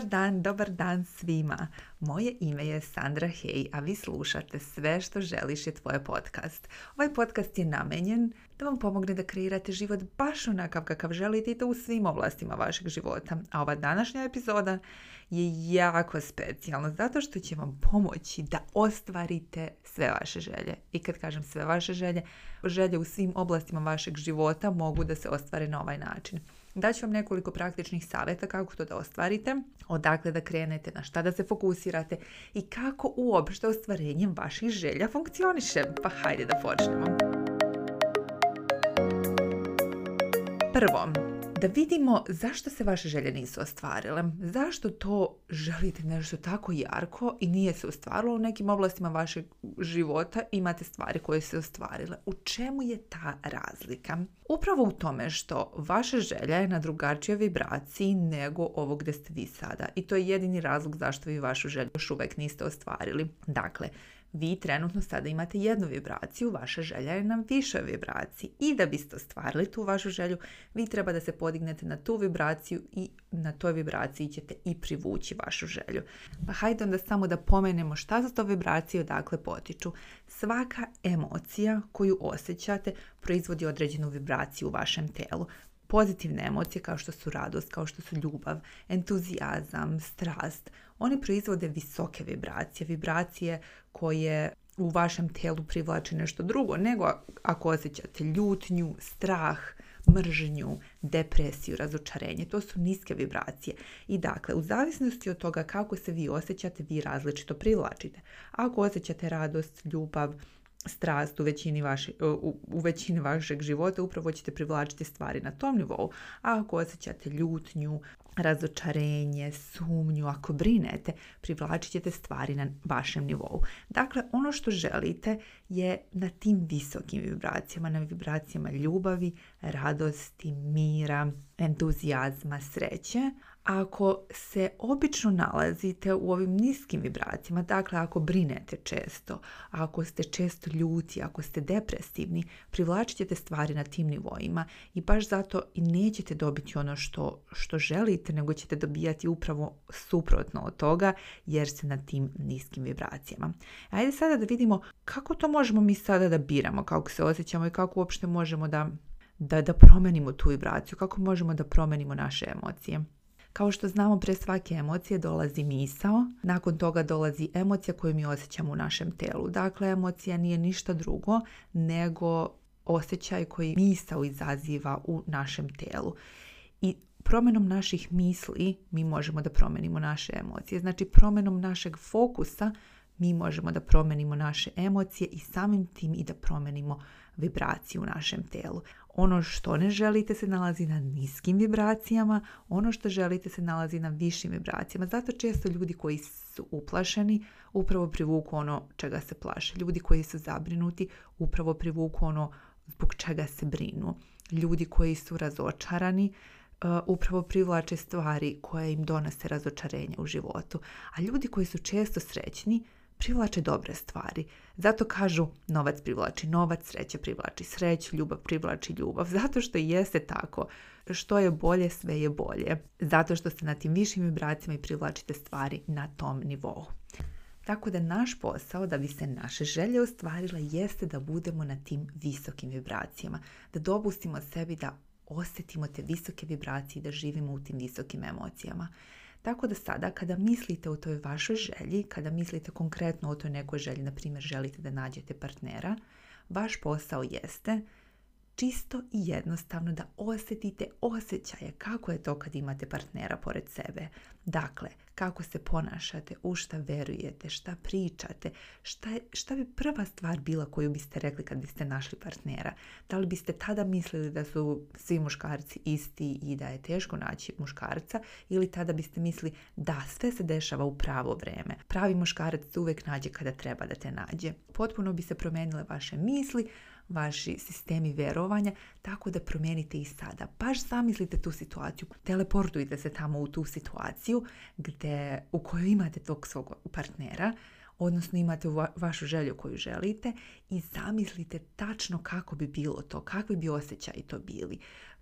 Dobar dan, dobar dan svima. Moje ime je Sandra Hej, a vi slušate Sve što želiš je tvoj podcast. Ovaj podcast je namenjen da vam pomogne da kreirate život baš onakav kakav želite i to u svim oblastima vašeg života. A ova današnja epizoda je jako specijalna zato što će vam pomoći da ostvarite sve vaše želje. I kad kažem sve vaše želje, želje u svim oblastima vašeg života mogu da se ostvare na ovaj način. Daću vam nekoliko praktičnih savjeta kako to da ostvarite, odakle da krenete, na šta da se fokusirate i kako uopšte ostvarenjem vaših želja funkcioniše. Pa hajde da počnemo. Prvo, da vidimo zašto se vaše želje nisu ostvarile. Zašto to želite nešto tako jarko i nije se ostvarilo u nekim oblastima vašeg života imate stvari koje se ostvarile. U čemu je ta razlika? Upravo u tome što vaša želja je na drugačijoj vibraciji nego ovo gdje ste vi sada. I to je jedini razlog zašto vi vašu želju još uvijek niste ostvarili. Dakle, vi trenutno sada imate jednu vibraciju, vaša želja je na više vibraciji. I da biste ostvarili tu vašu želju, vi treba da se podignete na tu vibraciju i na toj vibraciji ćete i privući vašu želju. Pa hajde onda samo da pomenemo šta za to vibracije odakle potiču. Svaka emocija koju osjećate proizvodi određenu vibraciju u vašem telu pozitivne emocije kao što su radost, kao što su ljubav, entuzijazam, strast, oni proizvode visoke vibracije, vibracije koje u vašem telu privlače nešto drugo, nego ako osjećate ljutnju, strah, mržnju, depresiju, razočarenje. To su niske vibracije. I dakle, u zavisnosti od toga kako se vi osjećate, vi različito privlačite. Ako osjećate radost, ljubav, strast u većini, vaši, u, u većini vašeg života upravo ćete privlačiti stvari na tom nivou. A ako osjećate ljutnju, razočarenje, sumnju, ako brinete, privlačit ćete stvari na vašem nivou. Dakle, ono što želite je na tim visokim vibracijama, na vibracijama ljubavi, radosti, mira, entuzijazma, sreće, ako se obično nalazite u ovim niskim vibracijama, dakle ako brinete često, ako ste često ljuti, ako ste depresivni, privlačit ćete stvari na tim nivoima i baš zato i nećete dobiti ono što, što želite, nego ćete dobijati upravo suprotno od toga jer ste na tim niskim vibracijama. Ajde sada da vidimo kako to možemo mi sada da biramo, kako se osjećamo i kako uopšte možemo da, da, da promenimo tu vibraciju, kako možemo da promenimo naše emocije. Kao što znamo, pre svake emocije dolazi misao, nakon toga dolazi emocija koju mi osjećamo u našem telu. Dakle, emocija nije ništa drugo nego osjećaj koji misao izaziva u našem telu. I promjenom naših misli mi možemo da promenimo naše emocije. Znači, promjenom našeg fokusa mi možemo da promenimo naše emocije i samim tim i da promenimo vibraciju u našem telu. Ono što ne želite se nalazi na niskim vibracijama, ono što želite se nalazi na višim vibracijama. Zato često ljudi koji su uplašeni upravo privuku ono čega se plaše. Ljudi koji su zabrinuti upravo privuku ono zbog čega se brinu. Ljudi koji su razočarani e, upravo privlače stvari koje im donose razočarenje u životu. A ljudi koji su često srećni privlače dobre stvari. Zato kažu novac privlači novac, sreća privlači sreću, ljubav privlači ljubav. Zato što jeste tako. Što je bolje, sve je bolje. Zato što ste na tim višim vibracijama i privlačite stvari na tom nivou. Tako da naš posao da bi se naše želje ostvarila jeste da budemo na tim visokim vibracijama. Da dopustimo sebi da osjetimo te visoke vibracije i da živimo u tim visokim emocijama. Tako da sada kada mislite o toj vašoj želji, kada mislite konkretno o toj nekoj želji, na primjer želite da nađete partnera, vaš posao jeste čisto i jednostavno da osjetite osjećaje kako je to kad imate partnera pored sebe. Dakle, kako se ponašate, u šta verujete, šta pričate, šta, šta bi prva stvar bila koju biste rekli kad biste našli partnera. Da li biste tada mislili da su svi muškarci isti i da je teško naći muškarca ili tada biste mislili da sve se dešava u pravo vreme. Pravi muškarac se uvijek nađe kada treba da te nađe. Potpuno bi se promenile vaše misli, vaši sistemi vjerovanja, tako da promijenite i sada. Baš zamislite tu situaciju, teleportujte se tamo u tu situaciju gde u kojoj imate tog svog partnera, odnosno imate vašu želju koju želite i zamislite tačno kako bi bilo to, kakvi bi osjećaji to bili,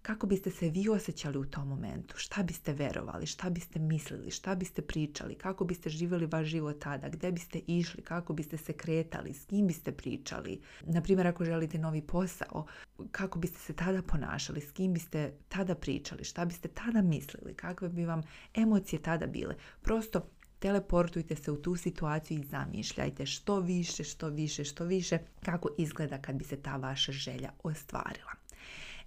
kako biste se vi osjećali u tom momentu, šta biste verovali, šta biste mislili, šta biste pričali, kako biste živjeli vaš život tada, gdje biste išli, kako biste se kretali, s kim biste pričali. Na primjer, ako želite novi posao, kako biste se tada ponašali, s kim biste tada pričali, šta biste tada mislili, kakve bi vam emocije tada bile. Prosto teleportujte se u tu situaciju i zamišljajte što više, što više, što više kako izgleda kad bi se ta vaša želja ostvarila.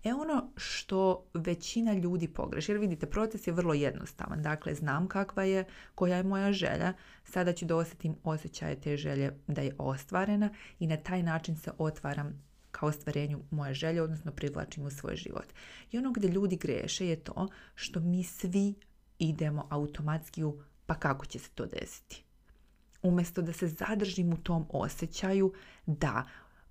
E ono što većina ljudi pogreši, jer vidite, proces je vrlo jednostavan. Dakle, znam kakva je, koja je moja želja, sada ću da osjetim osjećaje te želje da je ostvarena i na taj način se otvaram kao ostvarenju moje želje, odnosno privlačim u svoj život. I ono gdje ljudi greše je to što mi svi idemo automatski u pa kako će se to desiti. Umjesto da se zadržim u tom osjećaju da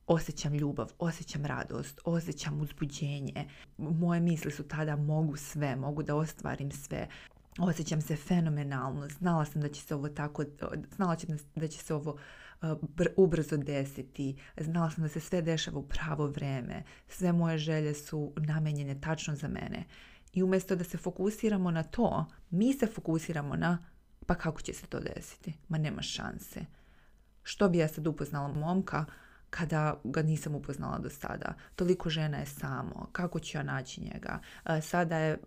osjećam ljubav, osjećam radost, osjećam uzbuđenje. Moje misli su tada mogu sve, mogu da ostvarim sve. Osjećam se fenomenalno, znala sam da će se ovo tako, znala sam da će se ovo ubrzo desiti, znala sam da se sve dešava u pravo vreme, sve moje želje su namenjene tačno za mene. I umjesto da se fokusiramo na to, mi se fokusiramo na pa kako će se to desiti? Ma nema šanse. Što bi ja sad upoznala momka kada ga nisam upoznala do sada. Toliko žena je samo, kako ću ja naći njega? E, sada je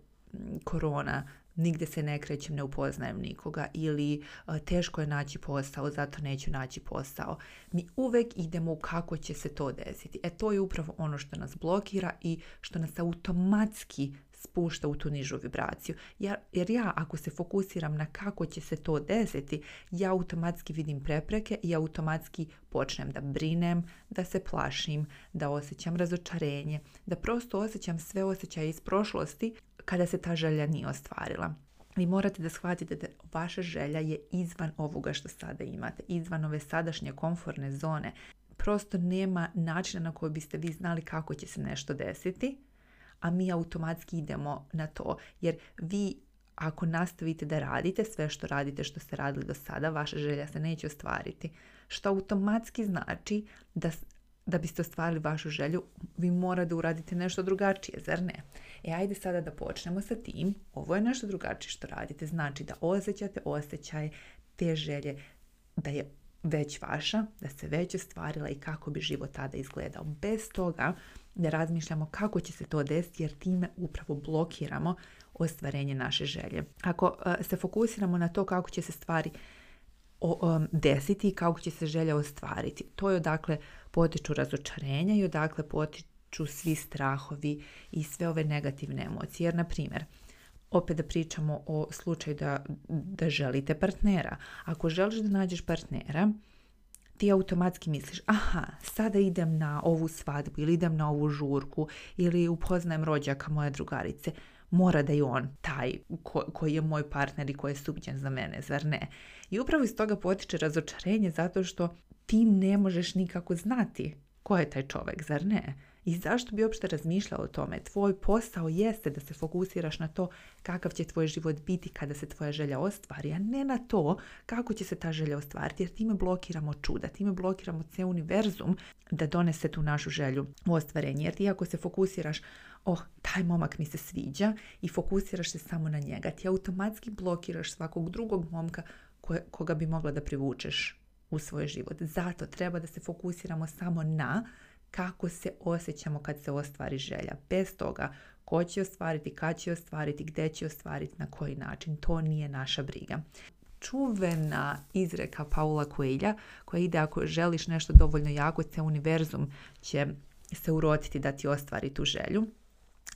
korona, nigdje se ne krećem, ne upoznajem nikoga ili e, teško je naći posao, zato neću naći posao. Mi uvek idemo u kako će se to desiti. E to je upravo ono što nas blokira i što nas automatski spušta u tu nižu vibraciju. Jer, jer ja ako se fokusiram na kako će se to desiti, ja automatski vidim prepreke i automatski počnem da brinem, da se plašim, da osjećam razočarenje, da prosto osjećam sve osjećaje iz prošlosti kada se ta želja nije ostvarila. Vi morate da shvatite da vaša želja je izvan ovoga što sada imate, izvan ove sadašnje komforne zone. Prosto nema načina na koji biste vi znali kako će se nešto desiti, a mi automatski idemo na to. Jer vi ako nastavite da radite sve što radite što ste radili do sada, vaša želja se neće ostvariti. Što automatski znači da, da biste ostvarili vašu želju, vi mora da uradite nešto drugačije, zar ne? E ajde sada da počnemo sa tim. Ovo je nešto drugačije što radite. Znači da osjećate osjećaj te želje, da je već vaša, da se već ostvarila i kako bi život tada izgledao. Bez toga ne razmišljamo kako će se to desiti jer time upravo blokiramo ostvarenje naše želje. Ako e, se fokusiramo na to kako će se stvari e, desiti i kako će se želja ostvariti, to je odakle potiču razočarenja i odakle potiču svi strahovi i sve ove negativne emocije. Jer, na primjer, opet da pričamo o slučaju da, da želite partnera. Ako želiš da nađeš partnera, ti automatski misliš, aha, sada idem na ovu svadbu ili idem na ovu žurku ili upoznajem rođaka moje drugarice. Mora da je on taj koji je moj partner i koji je suđen za mene, zar ne? I upravo iz toga potiče razočarenje zato što ti ne možeš nikako znati ko je taj čovjek, zar ne? I zašto bi uopšte razmišljao o tome? Tvoj posao jeste da se fokusiraš na to kakav će tvoj život biti kada se tvoja želja ostvari, a ne na to kako će se ta želja ostvariti, jer time blokiramo čuda, time blokiramo cijel univerzum da donese tu našu želju u ostvarenje. Jer ti ako se fokusiraš oh, taj momak mi se sviđa i fokusiraš se samo na njega, ti automatski blokiraš svakog drugog momka koga bi mogla da privučeš u svoj život. Zato treba da se fokusiramo samo na kako se osjećamo kad se ostvari želja. Bez toga ko će ostvariti, kad će ostvariti, gdje će ostvariti, na koji način. To nije naša briga. Čuvena izreka Paula Coelha koja ide ako želiš nešto dovoljno jako, se univerzum će se urotiti da ti ostvari tu želju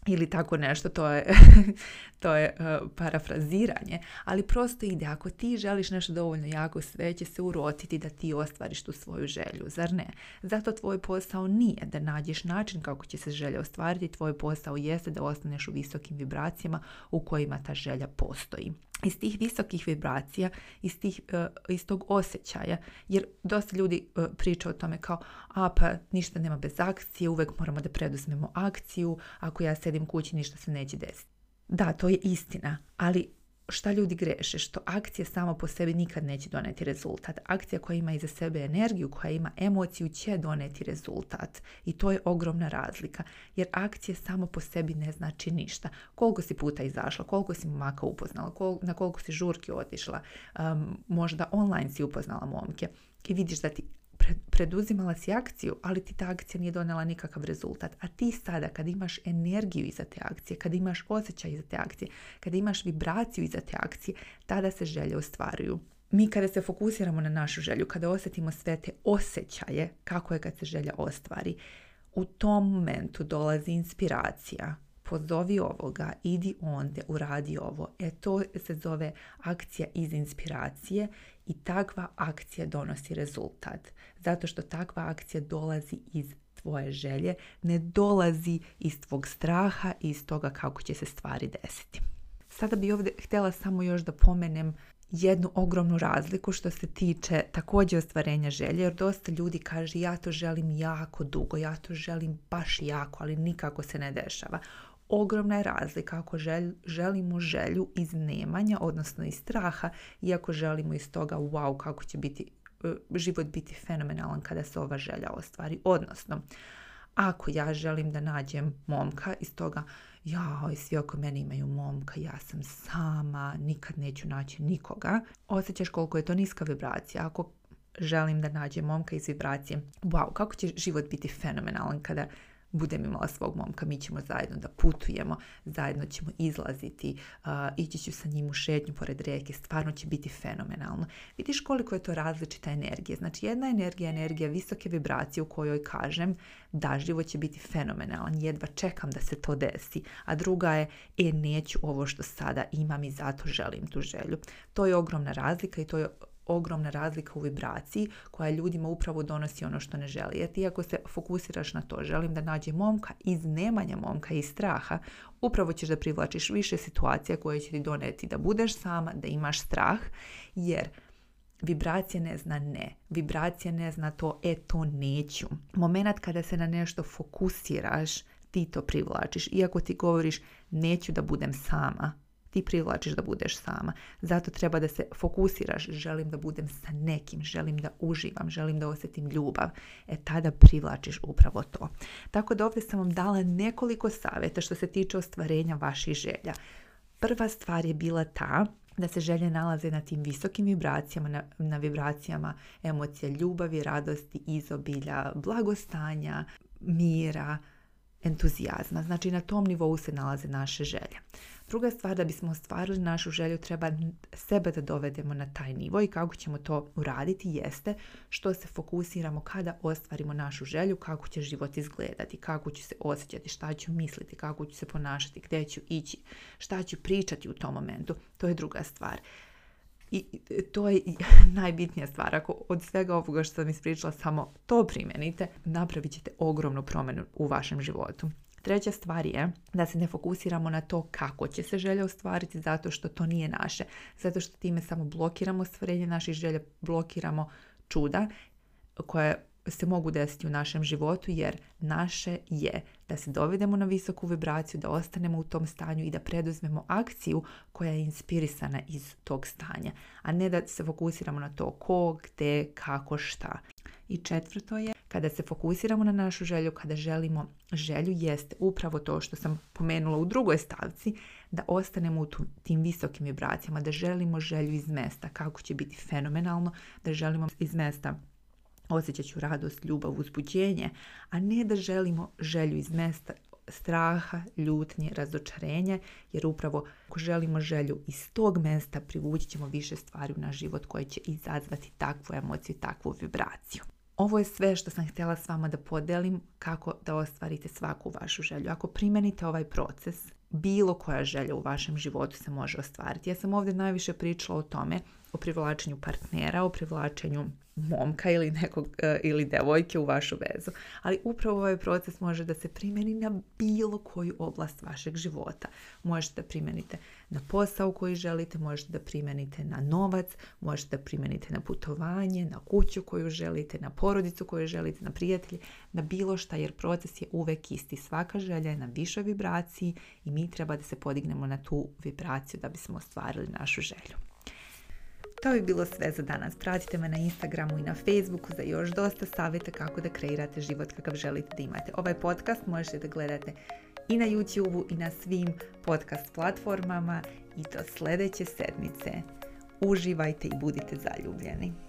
ili tako nešto, to je, to je e, parafraziranje, ali prosto ide, ako ti želiš nešto dovoljno jako, sve će se urotiti da ti ostvariš tu svoju želju, zar ne? Zato tvoj posao nije da nađeš način kako će se želja ostvariti, tvoj posao jeste da ostaneš u visokim vibracijama u kojima ta želja postoji iz tih visokih vibracija, iz, tih, e, iz tog osjećaja. Jer dosta ljudi e, priča o tome kao, a pa ništa nema bez akcije, uvek moramo da preduzmemo akciju, ako ja sedim kući ništa se neće desiti. Da, to je istina, ali šta ljudi greše, što akcija samo po sebi nikad neće doneti rezultat. Akcija koja ima iza sebe energiju, koja ima emociju će doneti rezultat i to je ogromna razlika jer akcija samo po sebi ne znači ništa. Koliko si puta izašla, koliko si maka upoznala, na koliko si žurki otišla, um, možda online si upoznala momke i vidiš da ti preduzimala si akciju, ali ti ta akcija nije donela nikakav rezultat. A ti sada kad imaš energiju iza te akcije, kad imaš osjećaj iza te akcije, kad imaš vibraciju iza te akcije, tada se želje ostvaruju. Mi kada se fokusiramo na našu želju, kada osjetimo sve te osjećaje, kako je kad se želja ostvari, u tom momentu dolazi inspiracija, pozovi ovoga, idi onde, uradi ovo. E to se zove akcija iz inspiracije i takva akcija donosi rezultat. Zato što takva akcija dolazi iz tvoje želje, ne dolazi iz tvog straha i iz toga kako će se stvari desiti. Sada bi ovdje htjela samo još da pomenem jednu ogromnu razliku što se tiče također ostvarenja želje, jer dosta ljudi kaže ja to želim jako dugo, ja to želim baš jako, ali nikako se ne dešava. Ogromna je razlika ako želimo želju iz nemanja, odnosno iz straha, i ako želimo iz toga wow kako će biti, e, život biti fenomenalan kada se ova želja ostvari. Odnosno, ako ja želim da nađem momka iz toga jao, svi oko mene imaju momka, ja sam sama, nikad neću naći nikoga. Osjećaš koliko je to niska vibracija. Ako želim da nađem momka iz vibracije, wow, kako će život biti fenomenalan kada budem imala svog momka, mi ćemo zajedno da putujemo, zajedno ćemo izlaziti, ići ću sa njim u šetnju pored reke, stvarno će biti fenomenalno. Vidiš koliko je to različita energija. Znači jedna energija je energija visoke vibracije u kojoj kažem da život će biti fenomenalan, jedva čekam da se to desi, a druga je e neću ovo što sada imam i zato želim tu želju. To je ogromna razlika i to je ogromna razlika u vibraciji koja ljudima upravo donosi ono što ne želi. Jer ti ako se fokusiraš na to, želim da nađe momka iz nemanja momka, i straha, upravo ćeš da privlačiš više situacija koje će ti doneti da budeš sama, da imaš strah, jer Vibracija ne zna ne. Vibracija ne zna to, e to neću. Moment kada se na nešto fokusiraš, ti to privlačiš. Iako ti govoriš neću da budem sama, ti privlačiš da budeš sama. Zato treba da se fokusiraš. Želim da budem sa nekim, želim da uživam, želim da osjetim ljubav. E tada privlačiš upravo to. Tako da ovdje sam vam dala nekoliko savjeta što se tiče ostvarenja vaših želja. Prva stvar je bila ta da se želje nalaze na tim visokim vibracijama, na, na vibracijama emocija ljubavi, radosti, izobilja, blagostanja, mira, entuzijazma. Znači na tom nivou se nalaze naše želje. Druga stvar, da bismo ostvarili našu želju, treba sebe da dovedemo na taj nivo i kako ćemo to uraditi jeste što se fokusiramo kada ostvarimo našu želju, kako će život izgledati, kako ću se osjećati, šta ću misliti, kako ću se ponašati, gdje ću ići, šta ću pričati u tom momentu. To je druga stvar. I e, to je najbitnija stvar. Ako od svega ovoga što sam ispričala samo to primenite, napravit ćete ogromnu promjenu u vašem životu. Treća stvar je da se ne fokusiramo na to kako će se želja ostvariti zato što to nije naše. Zato što time samo blokiramo ostvarenje naših želja, blokiramo čuda koje se mogu desiti u našem životu jer naše je da se dovedemo na visoku vibraciju, da ostanemo u tom stanju i da preduzmemo akciju koja je inspirisana iz tog stanja, a ne da se fokusiramo na to ko, gde, kako, šta. I četvrto je, kada se fokusiramo na našu želju, kada želimo želju, jest upravo to što sam pomenula u drugoj stavci, da ostanemo u tim visokim vibracijama, da želimo želju iz mesta, kako će biti fenomenalno, da želimo iz mesta osjećat ću radost, ljubav, uzbuđenje, a ne da želimo želju iz mesta straha, ljutnje, razočarenje, jer upravo ako želimo želju iz tog mesta privući ćemo više stvari u naš život koje će izazvati takvu emociju, takvu vibraciju. Ovo je sve što sam htjela s vama da podelim kako da ostvarite svaku vašu želju. Ako primenite ovaj proces, bilo koja želja u vašem životu se može ostvariti. Ja sam ovdje najviše pričala o tome o privlačenju partnera, o privlačenju momka ili nekog e, ili devojke u vašu vezu. Ali upravo ovaj proces može da se primjeni na bilo koju oblast vašeg života. Možete da primenite na posao koji želite, možete da primenite na novac, možete da primenite na putovanje, na kuću koju želite, na porodicu koju želite, na prijatelje, na bilo šta jer proces je uvek isti. Svaka želja je na višoj vibraciji i mi treba da se podignemo na tu vibraciju da bismo ostvarili našu želju. To bi bilo sve za danas. Pratite me na Instagramu i na Facebooku za još dosta savjeta kako da kreirate život kakav želite da imate. Ovaj podcast možete da gledate i na youtube i na svim podcast platformama i to sljedeće sedmice. Uživajte i budite zaljubljeni.